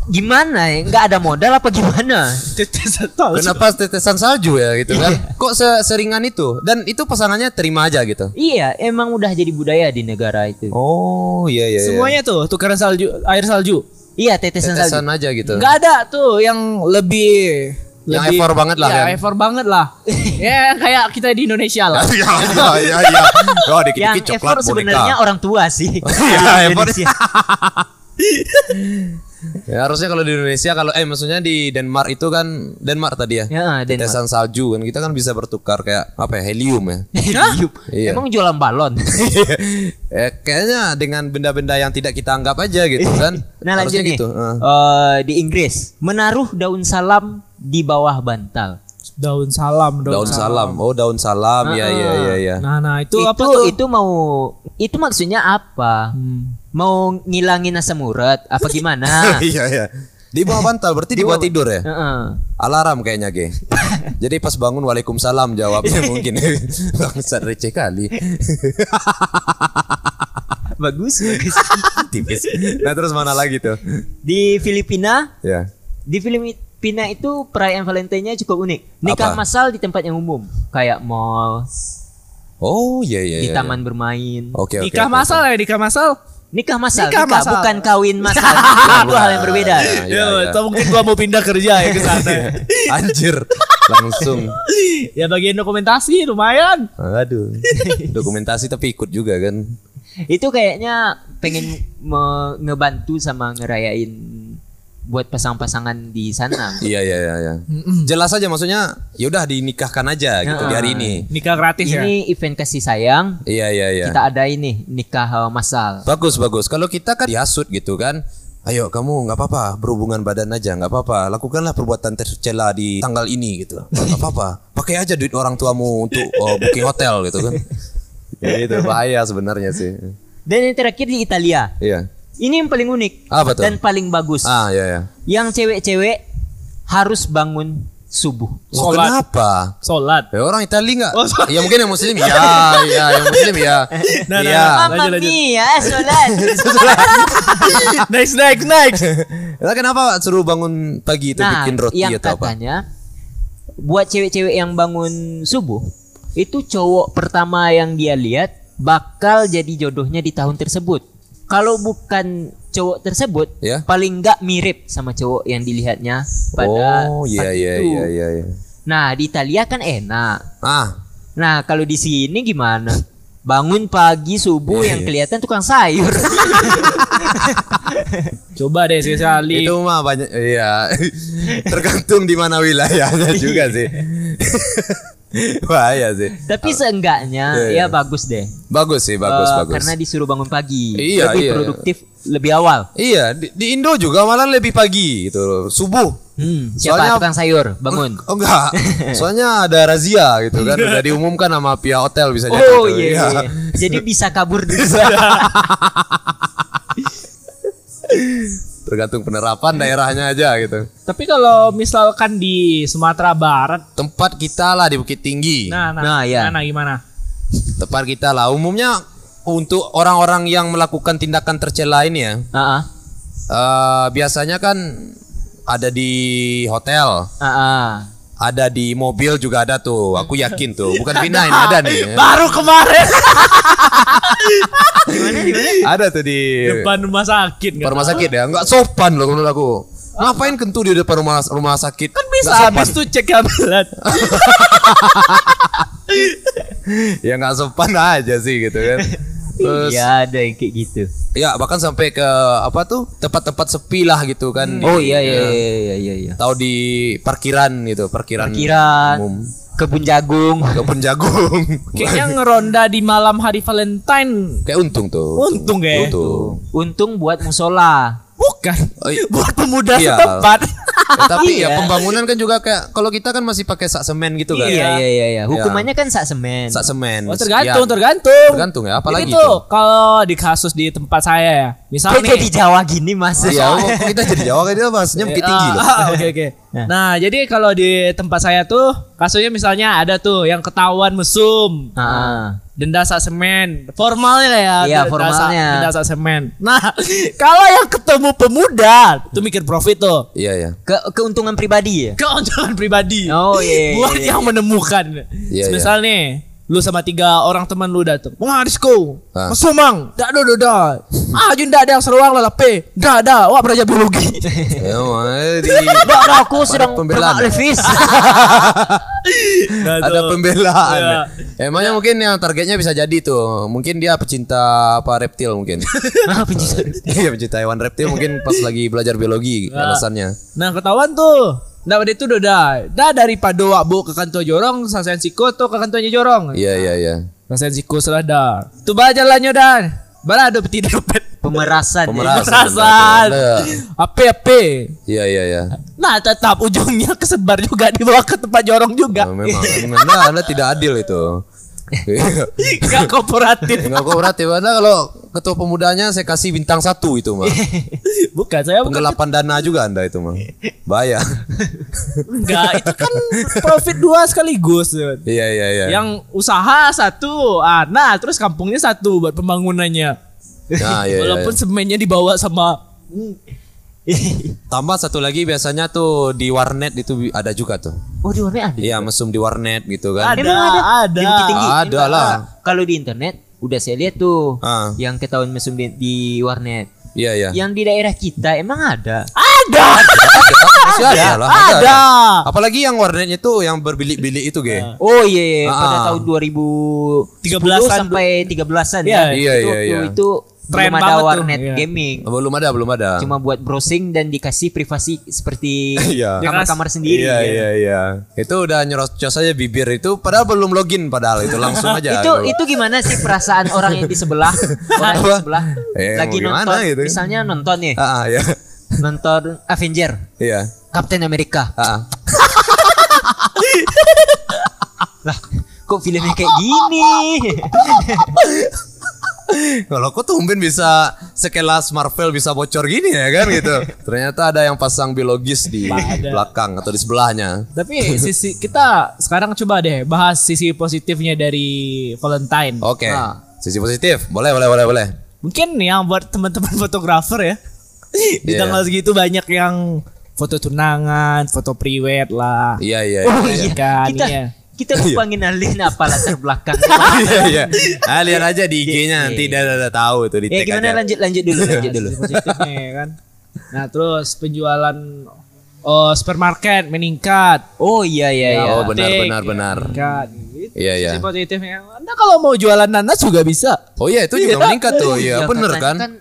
gimana ya? Nggak ada modal apa gimana? Tetesan tahu. Kenapa tetesan salju ya gitu kan? Kok se- seringan itu? Dan itu pasangannya terima aja gitu. Iya, emang udah jadi budaya di negara itu. Oh iya iya. iya. Semuanya tuh tukaran salju, air salju. Iya, tetesan, salju. tetesan aja gitu. Nggak ada tuh yang lebih Yang lebih- effort banget lah Iya, kan? effort banget lah. *laughs* ya kayak kita di Indonesia lah. *laughs* Iya iya iya iya. Oh Yang dikit-dikit coklat effort sebenarnya orang tua sih. *laughs* Iya, effort. Ya, harusnya kalau di Indonesia kalau eh maksudnya di Denmark itu kan Denmark tadi ya. Ya, Denmark. Tetesan salju kan kita kan bisa bertukar kayak apa ya helium ya. *laughs* Helium. Iya. Emang jualan balon. *laughs* eh, kayaknya dengan benda-benda yang tidak kita anggap aja gitu kan. *laughs* Nah lanjut Harusnya nih. gitu. eh. Eh, di Inggris menaruh daun salam di bawah bantal. Daun salam, Daun salam. Oh, daun salam. Iya iya iya iya. Nah, nah itu, Itu apa tuh? itu mau itu maksudnya apa? Hmm. Mau ngilangin asam urat apa gimana? *laughs* Iya iya. Di bawah bantal berarti di bawah tidur ya? Heeh. Alarm kayaknya ge. *laughs* Jadi pas bangun waalaikumsalam jawabnya *laughs* mungkin bangsat receh kali. Bagus, bagus. Tipis. Nah terus mana lagi tuh? Di Filipina, Ya. di Filipina itu perayaan Valentine-nya cukup unik. Nikah Apa? massal di tempat yang umum, kayak mall, Oh iya iya. di iya, taman bermain. iya. Oke oke. nikah oke, masal ya, nikah masal. Nikah massal, Nikah nikah, massal. bukan kawin *laughs* massal. itu hal yang berbeda. Iya, iya, Ya, iya. atau mungkin gua mau pindah kerja ya ke sana. *laughs* Anjir. Langsung. *laughs* ya bagian dokumentasi lumayan. Aduh. Dokumentasi tapi ikut juga kan. itu kayaknya pengen me- ngebantu sama ngerayain buat pasang-pasangan di sana. Iya iya iya. iya. Jelas aja maksudnya. Ya udah dinikahkan aja gitu di hari ini. Nikah gratis ya. Ini event kasih sayang. Iya iya iya. Kita ada ini nikah uh, massal. Bagus bagus. Kalau kita kan dihasut gitu kan. Ayo kamu nggak apa-apa berhubungan badan aja nggak apa-apa lakukanlah perbuatan tercela di tanggal ini gitu nggak *laughs* apa-apa pakai aja duit orang tuamu untuk oh, booking hotel gitu kan *laughs* ya itu bahaya sebenarnya sih Dan yang terakhir di Italia. iya Ini yang paling unik Apa tuh? dan paling bagus. Ah, ya ya. Yang cewek-cewek harus bangun subuh. Oh, Sholat. kenapa? Sholat. Ya, orang Itali enggak? Oh, ya mungkin yang muslim ya, ya yang muslim ya. *laughs* Nah, nah, Iya. nah. Lanjut, lanjut. mia, *laughs* sholat. next next next. Lah kenapa suruh bangun pagi itu nah, bikin roti yang atau apa? katanya buat cewek-cewek yang bangun subuh itu cowok pertama yang dia lihat bakal jadi jodohnya di tahun tersebut. Kalau bukan cowok tersebut, Ya. paling nggak mirip sama cowok yang dilihatnya pada Oh, iya saat iya itu. iya iya iya. Nah, di Italia kan enak. Ah, Nah, kalau di sini gimana? Bangun pagi subuh Iya, yang iya. kelihatan tukang sayur. *laughs* Coba deh sekali. itu mah banyak iya. *laughs* Tergantung di mana wilayahnya juga sih. *laughs* *laughs* Bahaya sih. Tapi seenggaknya Iya, ya iya. bagus deh. Bagus sih, bagus Eh, bagus. Karena disuruh bangun pagi. Iya, lebih iya. produktif, lebih awal. Iya, di, di Indo juga malah lebih pagi gitu, subuh. Hmm, siapa Soalnya- tukang sayur bangun? Oh enggak, *laughs* soalnya ada razia gitu kan, udah diumumkan sama pihak hotel bisa jadi. Oh gitu. iya, iya. iya. Jadi bisa kabur *laughs* dulu. Tergantung penerapan daerahnya aja gitu. Tapi kalau misalkan di Sumatera Barat, Tempat kita lah di Bukit Tinggi. nah, nah, Nah, ya. gimana gimana? Tempat kita lah. Umumnya untuk orang-orang yang melakukan tindakan tercela ini ya, Ah, ah. eh, biasanya kan ada di hotel, Ah, ah. ada di mobil juga ada tuh. Aku yakin tuh. Bukan Vina ini ada nih. *laughs* Baru kemarin *laughs* Ada tuh di depan rumah sakit nggak? rumah sakit ya. Enggak sopan loh menurut aku. Ngapain kentu di depan rumah rumah sakit? Kan bisa Nggak habis tuh cek kabelan. *laughs* ya nggak sopan aja sih gitu kan. Terus Iya ada yang kayak gitu. ya bahkan sampai ke apa tuh tempat-tempat sepi lah gitu kan. Oh iya iya iya iya iya. iya. Tahu di parkiran gitu, parkiran, Parkiran, umum. Kebun jagung. *laughs* Kebun jagung. Kayaknya ngeronda di malam hari Valentine. Kayak untung tuh. Untung ya. Untung. Untung buat musola. Bukan. Oh, iya. Buat pemuda Iya. setempat. Ya, tapi ya Iya. pembangunan kan juga kayak kalau kita kan masih pakai sak semen gitu kan. Iya iya iya iya. Hukumannya kan sak semen. Sak semen. Oh, tergantung, sekian. tergantung. Tergantung ya, apalagi Ini tuh kalau di kasus di tempat saya ya. Misal Kok nih. jadi Jawa gini mas? Iya, oh, kita jadi Jawa kan dia masnya bukit tinggi loh. Oke oke. *laughs* Nah, jadi kalau di tempat saya tuh kasusnya misalnya ada tuh yang ketahuan mesum. Ah, ah. Denda sak semen. Formalnya lah ya. Iya, denda formalnya. Denda sak semen. Nah, *laughs* kalau yang ketemu pemuda tuh mikir profit tuh. Iya ya. Ke keuntungan pribadi ya? Keuntungan pribadi. Oh, iya, iya, *laughs* Buat iya. yang menemukan. Iya, Misal nih, lu sama tiga orang teman lu datang. Wah, disko. Ah. Mesumang. Dak do do da. Ah, jun dak ada yang seruang lah pe. Dah dah, wah belajar biologi. *laughs* Ya, wah, di Mbak aku sedang pembelaan. levis. Nah, *laughs* ada pembelaan. Iya. Emangnya mungkin yang targetnya bisa jadi tuh. Mungkin dia pecinta apa reptil mungkin. *laughs* Nah, pencinta. Iya pecinta hewan reptil mungkin pas lagi belajar biologi alasannya. Nah ketahuan tuh Nah pada itu udah dah Dah daripada wak bu ke kantor jorong Sasain siko tuh ke kantornya jorong Iya iya iya. Sasain siko salah dah Tuh baca lah nyodan Bala ada peti dompet Pemerasan. Pemerasan. Pemerasan. Apa apa Iya iya iya. Nah tetap ujungnya kesebar juga Dibawa ke tempat jorong juga Nah, memang anda tidak adil itu. Gak kooperatif Enggak kooperatif. Anda kalau ketua pemudanya saya kasih bintang satu itu mah. Bukan saya bukan Penggelapan dana juga anda itu mah. Bahaya. Enggak itu kan profit dua sekaligus Yud. Iya iya iya. Yang usaha satu ah, Nah terus kampungnya satu buat pembangunannya Nah, iya, iya, Walaupun iya. semennya dibawa sama *laughs* Tambah satu lagi biasanya tuh di warnet itu ada juga tuh. Oh di warnet ada. Iya, mesum di warnet gitu kan. Ada, Emang ada. ada. Bukit Tinggi. Ada lah. Kalau di internet udah saya lihat tuh Ah. yang ketahuan mesum di, di warnet. Iya iya. Yang di daerah kita emang ada. Ada. Masih ada lah. Ada. Apalagi yang warnetnya tuh yang berbilik-bilik itu, Ge. Oh iya, iya. pada Ah. tahun 2010 13-an. sampai 13-an Iya, ya. iya, itu, iya, iya. Itu, itu Tren belum ada banget tuh, warnet iya. gaming. Belum ada, belum ada. Cuma buat browsing dan dikasih privasi seperti *laughs* Iya. kamar-kamar sendiri. Iya ya. iya iya. Itu udah nyerocos aja bibir itu padahal belum login padahal itu langsung aja. itu itu gimana sih perasaan orang yang di sebelah *laughs* orang yang di sebelah Eh, lagi nonton gitu? misalnya nonton nih Ah, ah, ya. nonton Avenger Iya. Captain America Ah, ah. *laughs* lah kok filmnya kayak gini *laughs* Kalau kok tumben bisa sekelas Marvel bisa bocor gini ya kan gitu. *laughs* Ternyata ada yang pasang biologis di belakang atau di sebelahnya. Tapi *laughs* sisi kita sekarang coba deh bahas sisi positifnya dari Valentine. Oke. Nah, Sisi positif. Boleh, boleh, boleh, boleh. mungkin yang buat teman-teman fotografer ya. Di Iya. tanggal segitu banyak yang foto tunangan, foto priwet lah. Iya, iya. Oh iya. iya, Kan, kita iya. Kita lupa ngenalin apa latar belakang. *laughs* Iya, iya. Ah, lihat aja di IG-nya nanti dia udah tahu itu di ya gimana aja. lanjut lanjut dulu lanjut dulu. Positifnya ya kan. Nah, terus penjualan oh, supermarket meningkat. Oh iya iya iya. Oh, benar, benar, ya, benar. meningkat. Iya, iya. Sisi positifnya. Anda kalau mau jualan nanas juga bisa. Oh iya, itu juga meningkat tuh. Iya, Ya, katanya kan? kan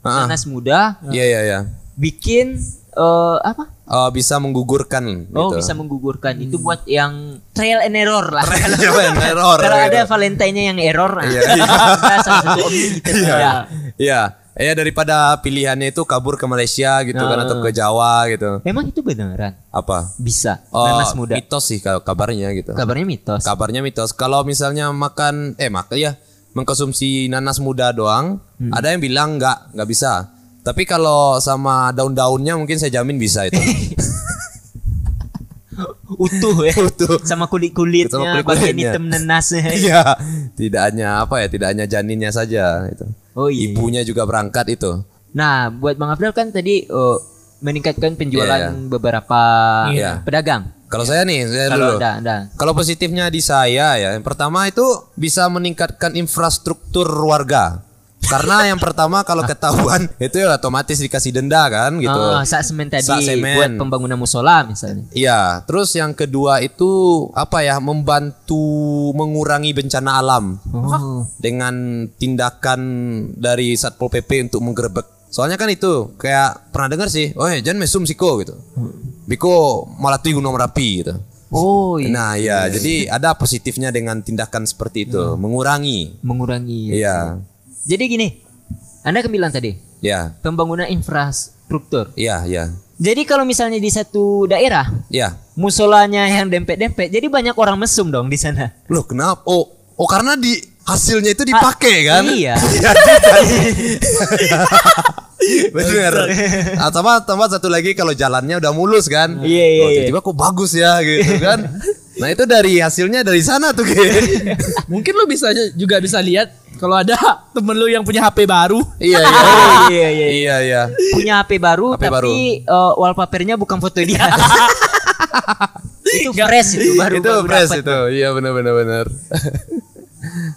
nanas muda Iya, iya, iya. bikin eh, apa? Oh, bisa menggugurkan Oh gitu. bisa menggugurkan itu buat yang trial and error lah. Trial and error, *laughs* Kalau gitu. ada Valentine-nya yang error, nah, Iya, *laughs* iya. kita. Iya. Ya. Iya. Ya daripada pilihannya itu kabur ke Malaysia gitu kan atau ke Jawa gitu. Memang itu beneran Apa? bisa Oh, nanas muda. mitos sih ka- kabarnya gitu. Kabarnya mitos. Kabarnya mitos. Kalau misalnya makan eh makan ya mengkonsumsi nanas muda doang, Hmm. ada yang bilang nggak nggak bisa. Tapi kalau sama daun-daunnya mungkin saya jamin bisa itu. *laughs* Utuh ya. Utuh. Sama kulit-kulitnya, Sama bagian kulit-kulitnya. hitam nanasnya. *laughs* Iya, tidak hanya apa ya, tidak hanya janinnya saja itu. Oh iya. Ibunya juga berangkat itu. Nah, buat Bang Abdul kan tadi eh, meningkatkan penjualan Iya, iya. beberapa Iya. pedagang. Kalau saya nih, saya Kalau dulu. ada, ada. Kalau positifnya di saya ya, yang pertama itu bisa meningkatkan infrastruktur warga. Karena yang pertama kalau ketahuan *laughs* itu ya otomatis dikasih denda kan gitu. Oh, sak semen tadi Sak semen. buat pembangunan musola misalnya. Iya, terus yang kedua itu apa ya membantu mengurangi bencana alam Oh. dengan tindakan dari satpol pp untuk menggerebek. Soalnya kan itu kayak pernah dengar sih, oh jangan mesum siko gitu. Biko malah tuh gunung merapi gitu. Oh, iya. Nah ya, jadi ada positifnya dengan tindakan seperti itu, mengurangi. mengurangi. Iya, Jadi gini, Anda kan bilang tadi ya, pembangunan infrastruktur. iya, iya, Jadi kalau misalnya di satu daerah iya. musolanya yang dempet-dempet, jadi banyak orang mesum dong di sana. Loh kenapa? Oh, oh karena di hasilnya itu dipakai kan? Iya. *laughs* *laughs* Bener. Ah, tambah tambah satu lagi kalau jalannya udah mulus kan. Iya, iya, Oh, iya. tiba-tiba kok bagus ya gitu kan. *laughs* Nah itu dari hasilnya dari sana tuh Ge. Mungkin lu bisa juga bisa lihat kalau ada *laughs* temen lu yang punya HP baru. iya *laughs* iya. iya, iya. Iya iya. Punya HP baru HP tapi baru. eh, wallpapernya bukan foto dia. *laughs* itu fresh itu baru itu baru fresh itu. Iya benar benar benar.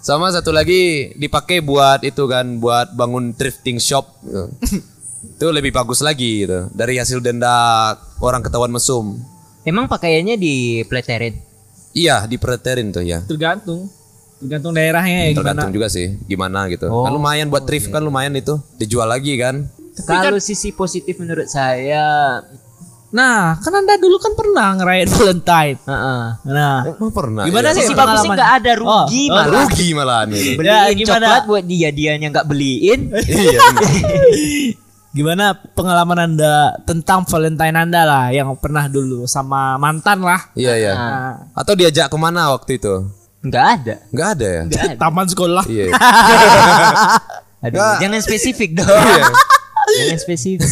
Sama satu lagi dipakai buat itu kan buat bangun thrifting shop. gitu. itu lebih bagus lagi gitu dari hasil denda orang ketahuan mesum. Emang pakaiannya dipleterin. Iya dipreterin tuh ya. Tergantung. Tergantung daerahnya ya gimana. Tergantung juga sih gimana gitu. Oh, kan lumayan buat thrift kan lumayan itu dijual lagi kan. Kalau sisi positif menurut saya, Nah, kan Anda dulu kan pernah ngerayain Valentine. heeh. Nah, Oh pernah. Gimana ya. sih Sisi pengalaman? bagusnya nggak ada rugi Oh, oh, malah. Rugi malahan itu. Beliin Ya, gimana? coklat buat dia dianya nggak beliin. *laughs* iya. *laughs* gimana pengalaman Anda tentang Valentine Anda lah yang pernah dulu sama mantan lah. Iya iya. Nah, Atau diajak ke mana waktu itu? Nggak ada. Nggak ada ya. Nggak ada. taman sekolah. Iya. Aduh, Nggak. jangan spesifik dong. Iya. jangan spesifik.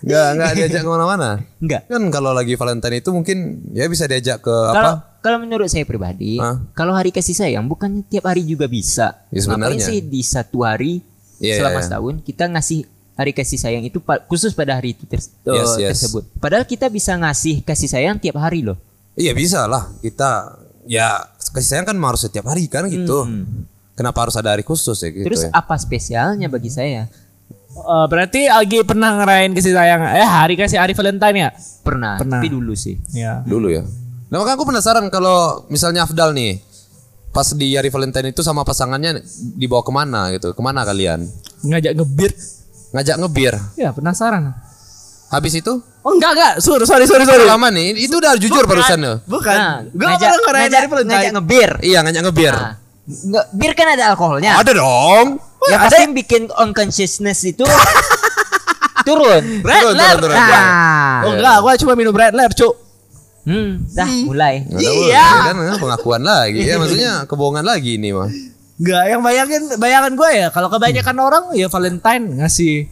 Nggak nggak diajak ke mana-mana. Nggak. Kan kalau lagi Valentine itu mungkin ya bisa diajak ke Kalau apa? kalau menurut saya pribadi, Hah? kalau hari kasih sayang bukan tiap hari juga bisa. Ya, sebenarnya. Ngapain sih di satu hari Iya, selama iya, iya. setahun kita ngasih hari kasih sayang itu khusus pada hari itu ter- Yes, eh, yes. tersebut. Padahal kita bisa ngasih kasih sayang tiap hari loh. Iya bisa lah. Kita ya kasih sayang kan harus setiap hari kan gitu. Kenapa harus ada hari khusus ya gitu Hmm. Terus ya? apa spesialnya bagi saya? Eh, berarti Agi pernah ngerayain kasih sayang eh hari kasih hari Valentine ya? Pernah, Pernah. tapi dulu sih. Ya. Dulu ya. Nah makanya aku penasaran kalau misalnya Afdal nih pas di hari Valentine itu sama pasangannya dibawa ke mana gitu? Ke mana kalian? Ngajak ngebir. Ngajak ngebir. Ya, penasaran. Habis itu? Oh enggak enggak, sorry sorry sorry sorry. Lama nih, itu udah jujur barusan ya. Bukan. Nah, Gua ngajak, pernah ngerayain ngajak, hari Valentine. ngajak ngebir. Iya ngajak ngebir. Nah, nge- bir kan ada alkoholnya. Ada dong. Ya pasti bikin unconsciousness itu *laughs* turun. Turun, turun, turun. Nah. Oh enggak, gua cuma minum Red Lair, Cuk. Hmm, dah mulai. Iya. Kan eh, pengakuan lagi ya maksudnya kebohongan lagi ini mah. Enggak, yang bayangin bayangan gue ya kalau kebanyakan orang ya Valentine ngasih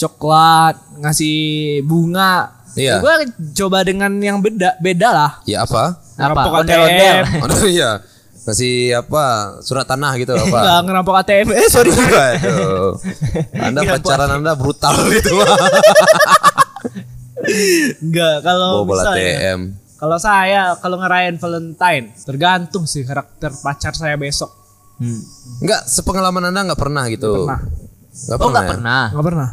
coklat, ngasih bunga. Iya. Gue coba dengan yang beda beda lah. Ya apa? Apa? Ngerampok Ondel-ondel. ATM. *laughs* Oh iya. Kasih apa? Surat tanah gitu apa? Enggak ngerampok ATM. Eh sorry. Waduh. *laughs* Anda pacaran Anda brutal *laughs* gitu. Enggak kalau Bobol misalnya ATM. kalau saya kalau ngerayain Valentine tergantung sih karakter pacar saya besok. Hmm. Enggak, sepengalaman Anda enggak pernah gitu. Pernah. Enggak Oh nggak ya? pernah. Enggak pernah.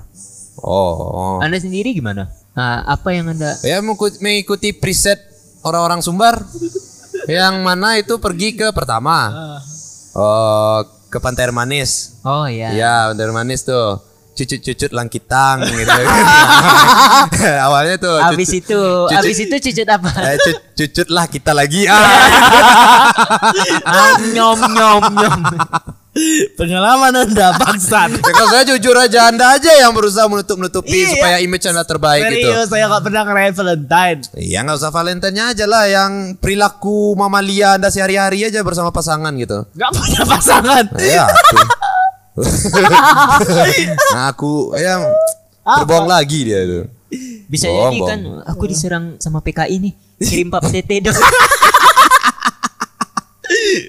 Oh. Anda sendiri gimana? Nah, apa yang anda? Ya mengikuti, preset orang-orang Sumbar yang mana itu pergi ke pertama. Oh, ke Pantai Air Manis. Oh ya. Iya, Pantai Air Manis tuh. Cucut-cucut langkitang *laughs* gitu. *laughs* Awalnya tuh Abis cucut- itu, cucut- abis itu cucut apa? eh, cu- cucut lah kita lagi. *laughs* Ah, nyom nyom nyom. Pengalaman Anda *laughs* bangsat. Ya, kalau saya jujur aja Anda aja yang berusaha menutup-nutupi Iya. supaya image Anda terbaik gitu. Serius saya nggak pernah ngerayain Valentine. Iya nggak usah Valentine aja lah yang perilaku mamalia Anda sehari-hari aja bersama pasangan gitu. Gak punya pasangan. Iya. *laughs* nah, aku ya berbohong lagi dia tuh. Bisa jadi kan aku diserang sama PKI nih. Kirim pap *laughs* tete dong.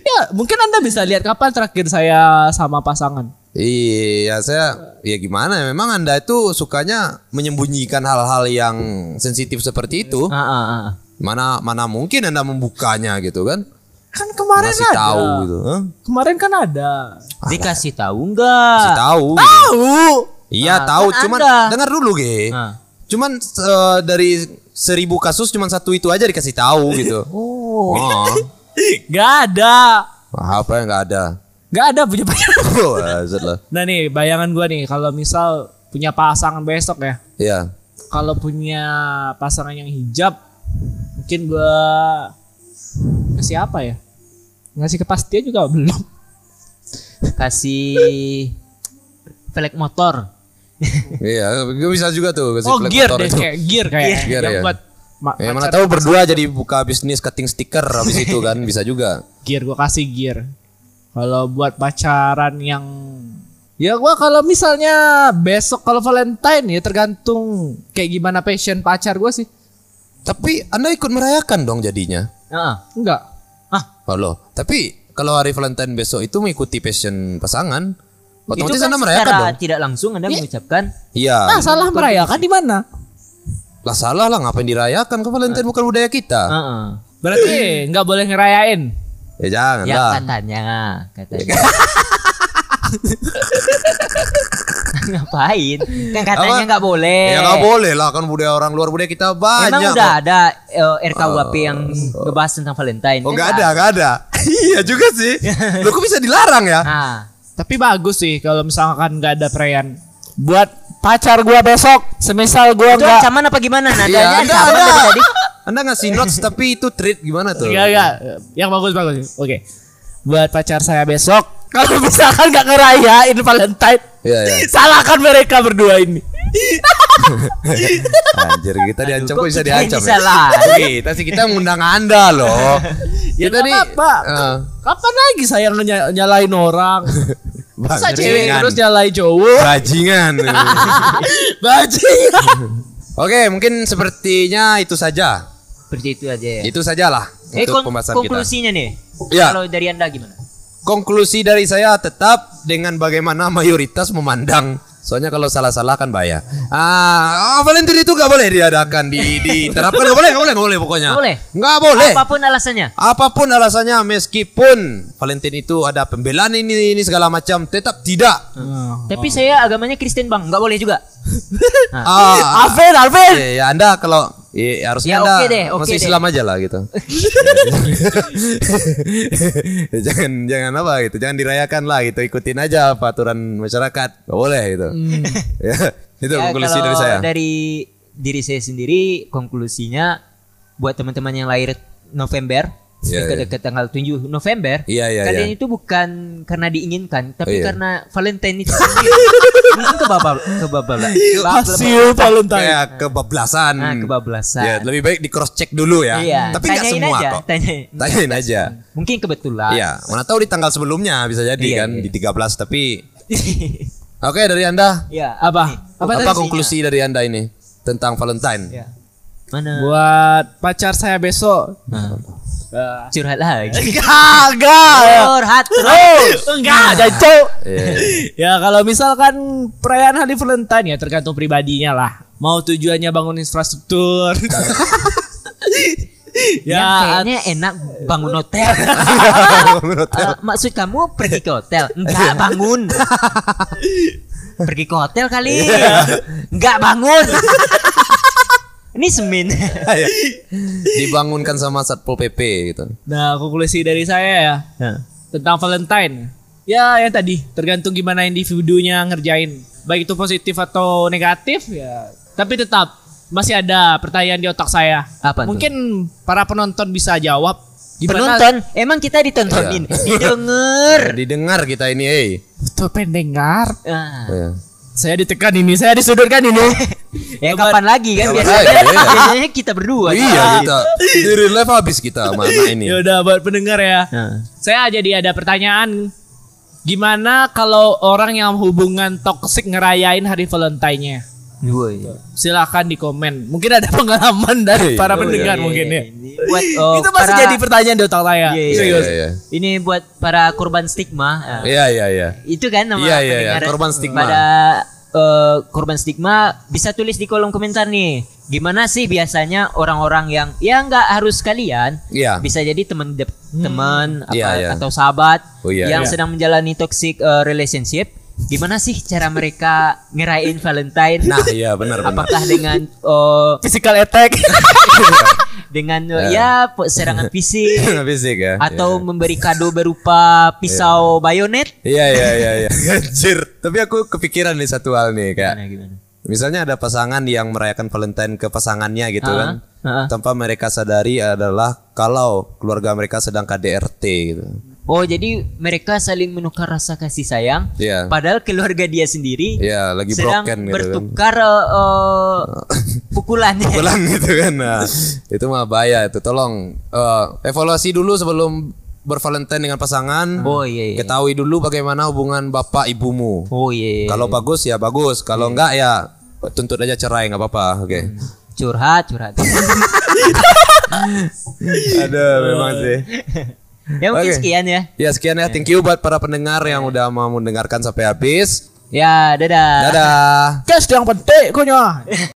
Ya, mungkin Anda bisa lihat kapan terakhir saya sama pasangan. Iya, saya ya gimana? ya, Memang Anda itu sukanya menyembunyikan hal-hal yang sensitif seperti itu. Ah, ah, ah. Mana mana mungkin Anda membukanya gitu kan? Kan kemarin Masih ada. tahu gitu. Kemarin kan ada. Dikasih tahu enggak? Masih tahu. gitu. Tahu. Iya Ah, tahu, kan cuman Anda. dengar dulu ge. Ah. Cuman eh, dari seribu kasus cuman satu itu aja dikasih tahu gitu. Oh. Oh. Gak ada. Wah, apa yang nggak ada? Gak ada punya pasangan. *laughs* Oh. Nah nih bayangan gua nih kalau misal punya pasangan besok ya. Iya. Kalau punya pasangan yang hijab mungkin gua ngasih apa ya? Ngasih kepastian juga belum. Kasih velg motor. Iya, gue bisa juga tuh kasih Oh gear motor deh itu. kayak gear kayak Gear, yang ya. buat ma- Ya mana tahu berdua jadi buka bisnis cutting stiker habis itu kan *laughs* bisa juga. gear gua kasih gear. Kalau buat pacaran yang ya gua kalau misalnya besok kalau Valentine ya tergantung kayak gimana passion pacar gua sih. Tapi Anda ikut merayakan dong jadinya. Ah, Enggak. ah. Loh, tapi kalau hari Valentine besok itu mengikuti passion pasangan, itu otomatis kan Anda merayakan dong. tidak langsung anda mengucapkan Iya. Nah, salah merayakan di mana? Lah salah lah ngapain dirayakan ke Valentine bukan budaya kita. ah, ah. Berarti nggak boleh ngerayain. Ya jangan ya lah. katanya, katanya. *laughs* Ngapain? Kan katanya nggak boleh. Ya nggak boleh lah kan budaya orang luar budaya kita banyak. Emang udah kok. ada eh, RKUHP yang ngebahas tentang Valentine. Oh Kan nggak ada, nggak ada. *laughs* iya juga sih. Loh kok bisa dilarang ya? Nah, Tapi bagus sih kalau misalkan nggak ada perayaan. Buat pacar gua besok, semisal gua itu nggak ancaman apa gimana? Iya, Nadanya Anda, ancaman Anda, dari tadi. Anda ngasih notes *laughs* tapi itu treat gimana tuh? Enggak, enggak. Yang bagus bagus. Oke. Buat pacar saya besok, *laughs* kalau misalkan nggak ngerayain Valentine, Iya, iya. salahkan mereka berdua ini. *laughs* Anjir, kita diancam kok bisa diancam. bisa ya? lah? Kita sih kita ngundang Anda loh. Ya Kita apa-apa. eh, Kapan lagi saya ny- nyalain orang? Masa cewek bajingan. terus nyalain cowok? Bajingan. Bajingan. Oke, mungkin sepertinya itu saja. Seperti itu aja ya. Itu sajalah Eh, untuk kon- pembahasan kita. konklusinya nih. Ya. Kalau dari Anda gimana? Konklusi dari saya tetap dengan bagaimana mayoritas memandang. Soalnya kalau salah-salah kan bahaya. Ah, ah, Valentine itu gak boleh diadakan, di, diterapkan gak boleh, gak boleh, gak boleh pokoknya. Nggak boleh? Nggak boleh. Apa pun alasannya. Apa pun alasannya, meskipun Valentine itu ada pembelaan ini ini segala macam, tetap tidak. Tapi saya agamanya Kristen bang, nggak boleh juga. Ah, Alvin, Alvin. ya, ya, Anda kalau ya, harusnya Ya, Anda oke deh. Islam aja lah gitu. *laughs* *laughs* jangan jangan apa gitu, jangan dirayakan lah gitu, ikutin aja aturan masyarakat. Gak boleh gitu. *laughs* ya, itu Ya, konklusi dari saya. Dari diri saya sendiri, konklusinya buat teman-teman yang lahir November, Iya, dekat-dekat tanggal 7 November, Iya, iya, kalian itu bukan karena diinginkan, tapi Iya. karena Valentine itu sendiri. Mungkin kebabal kebabal. Hasil Valentine. Kayak kebablasan. Ah, kebablasan. Ya, lebih baik di cross check dulu ya. Iya. Tapi nggak Tanyain semua aja, kok. tanyain. Tanyain aja. Mungkin kebetulan. Iya, mana tahu di tanggal sebelumnya bisa jadi Iya, kan iya. di 13 tapi *laughs* Oke, dari Anda Iya. Apa? apa, konklusi dari Anda ini tentang Valentine? Iya. Mana? Buat pacar saya besok. Nah, Eh, curhat lagi. *laughs* Kagak. Curhat terus. Enggak, jancok. Iya. *laughs* Ya kalau misalkan perayaan hari Valentine ya tergantung pribadinya lah. Mau tujuannya bangun infrastruktur. *laughs* Ya, ya, kayaknya enak bangun hotel. Eh, maksud kamu pergi ke hotel? Enggak bangun. pergi ke hotel kali. Enggak bangun. Ini semin. *laughs* Dibangunkan sama Satpol PP gitu. nah konklusi dari saya ya tentang Valentine. Ya yang tadi tergantung gimana individunya ngerjain. Baik itu positif atau negatif ya. Tapi tetap masih ada pertanyaan di otak saya. Apa? Mungkin para penonton bisa jawab. Gimana Penonton, emang kita ditontonin, didengar. Didengar kita ini, eh. Tuh pendengar. Ah. Iya. Saya ditekan ini, saya disudutkan ini. *laughs* Ya kapan lagi kan Kapan biasanya, lagi, iya. biasanya kita berdua. Iya kita di real life habis kita mana ini. *laughs* ya udah buat pendengar ya. Nah. Saya jadi ada pertanyaan. Gimana kalau orang yang hubungan toksik ngerayain hari Valentine-nya? Woi. Silahkan di komen. Mungkin ada *laughs* pengalaman dari Iya, para iya, pendengar iya, mungkin ya. Ini buat oh, Itu masih para- jadi pertanyaan di otak saya. Iya, iya, Serius. Iya, iya. Ini buat para korban stigma. Ah. Iya iya iya. Itu kan nama Iya, iya, iya. pendengar Korban stigma. Pada eh, korban stigma bisa tulis di kolom komentar nih. Gimana sih biasanya orang-orang yang ya nggak harus kalian Iya. bisa jadi teman dep- teman apa Iya, iya. atau sahabat Oh, iya, yang iya. sedang menjalani toxic eh, relationship. Gimana sih cara mereka ngerayain Valentine? Nah, iya benar benar. Apakah dengan eh, Physical attack. *laughs* dengan eh, ya serangan fisik *laughs* Fisik ya. atau memberi kado berupa pisau bayonet? Iya iya iya iya. Anjir. Tapi aku kepikiran nih satu hal nih kayak Gimana gimana? misalnya ada pasangan yang merayakan Valentine ke pasangannya gitu Ah, kan. ah. Tanpa mereka sadari adalah kalau keluarga mereka sedang KDRT gitu. Oh jadi mereka saling menukar rasa kasih sayang. Iya. Padahal keluarga dia sendiri Iya, lagi sedang broken gitu kan. bertukar eh, eh, pukulannya. Pulang gitu kan. Nah, itu mah bahaya itu. Tolong eh, evaluasi dulu sebelum bervalentine dengan pasangan. Oh iya. iya. Ketahui dulu bagaimana hubungan bapak ibumu. Oh iya. iya. Kalau bagus ya bagus, kalau enggak ya tuntut aja cerai nggak apa-apa. Oke. curhat curhat. *laughs* Ada memang sih. *laughs* ya mungkin Oke. sekian ya. Ya sekian ya. Thank you buat para pendengar yang udah mau mendengarkan sampai habis. Ya dadah. Dadah. Kes yang penting, konya.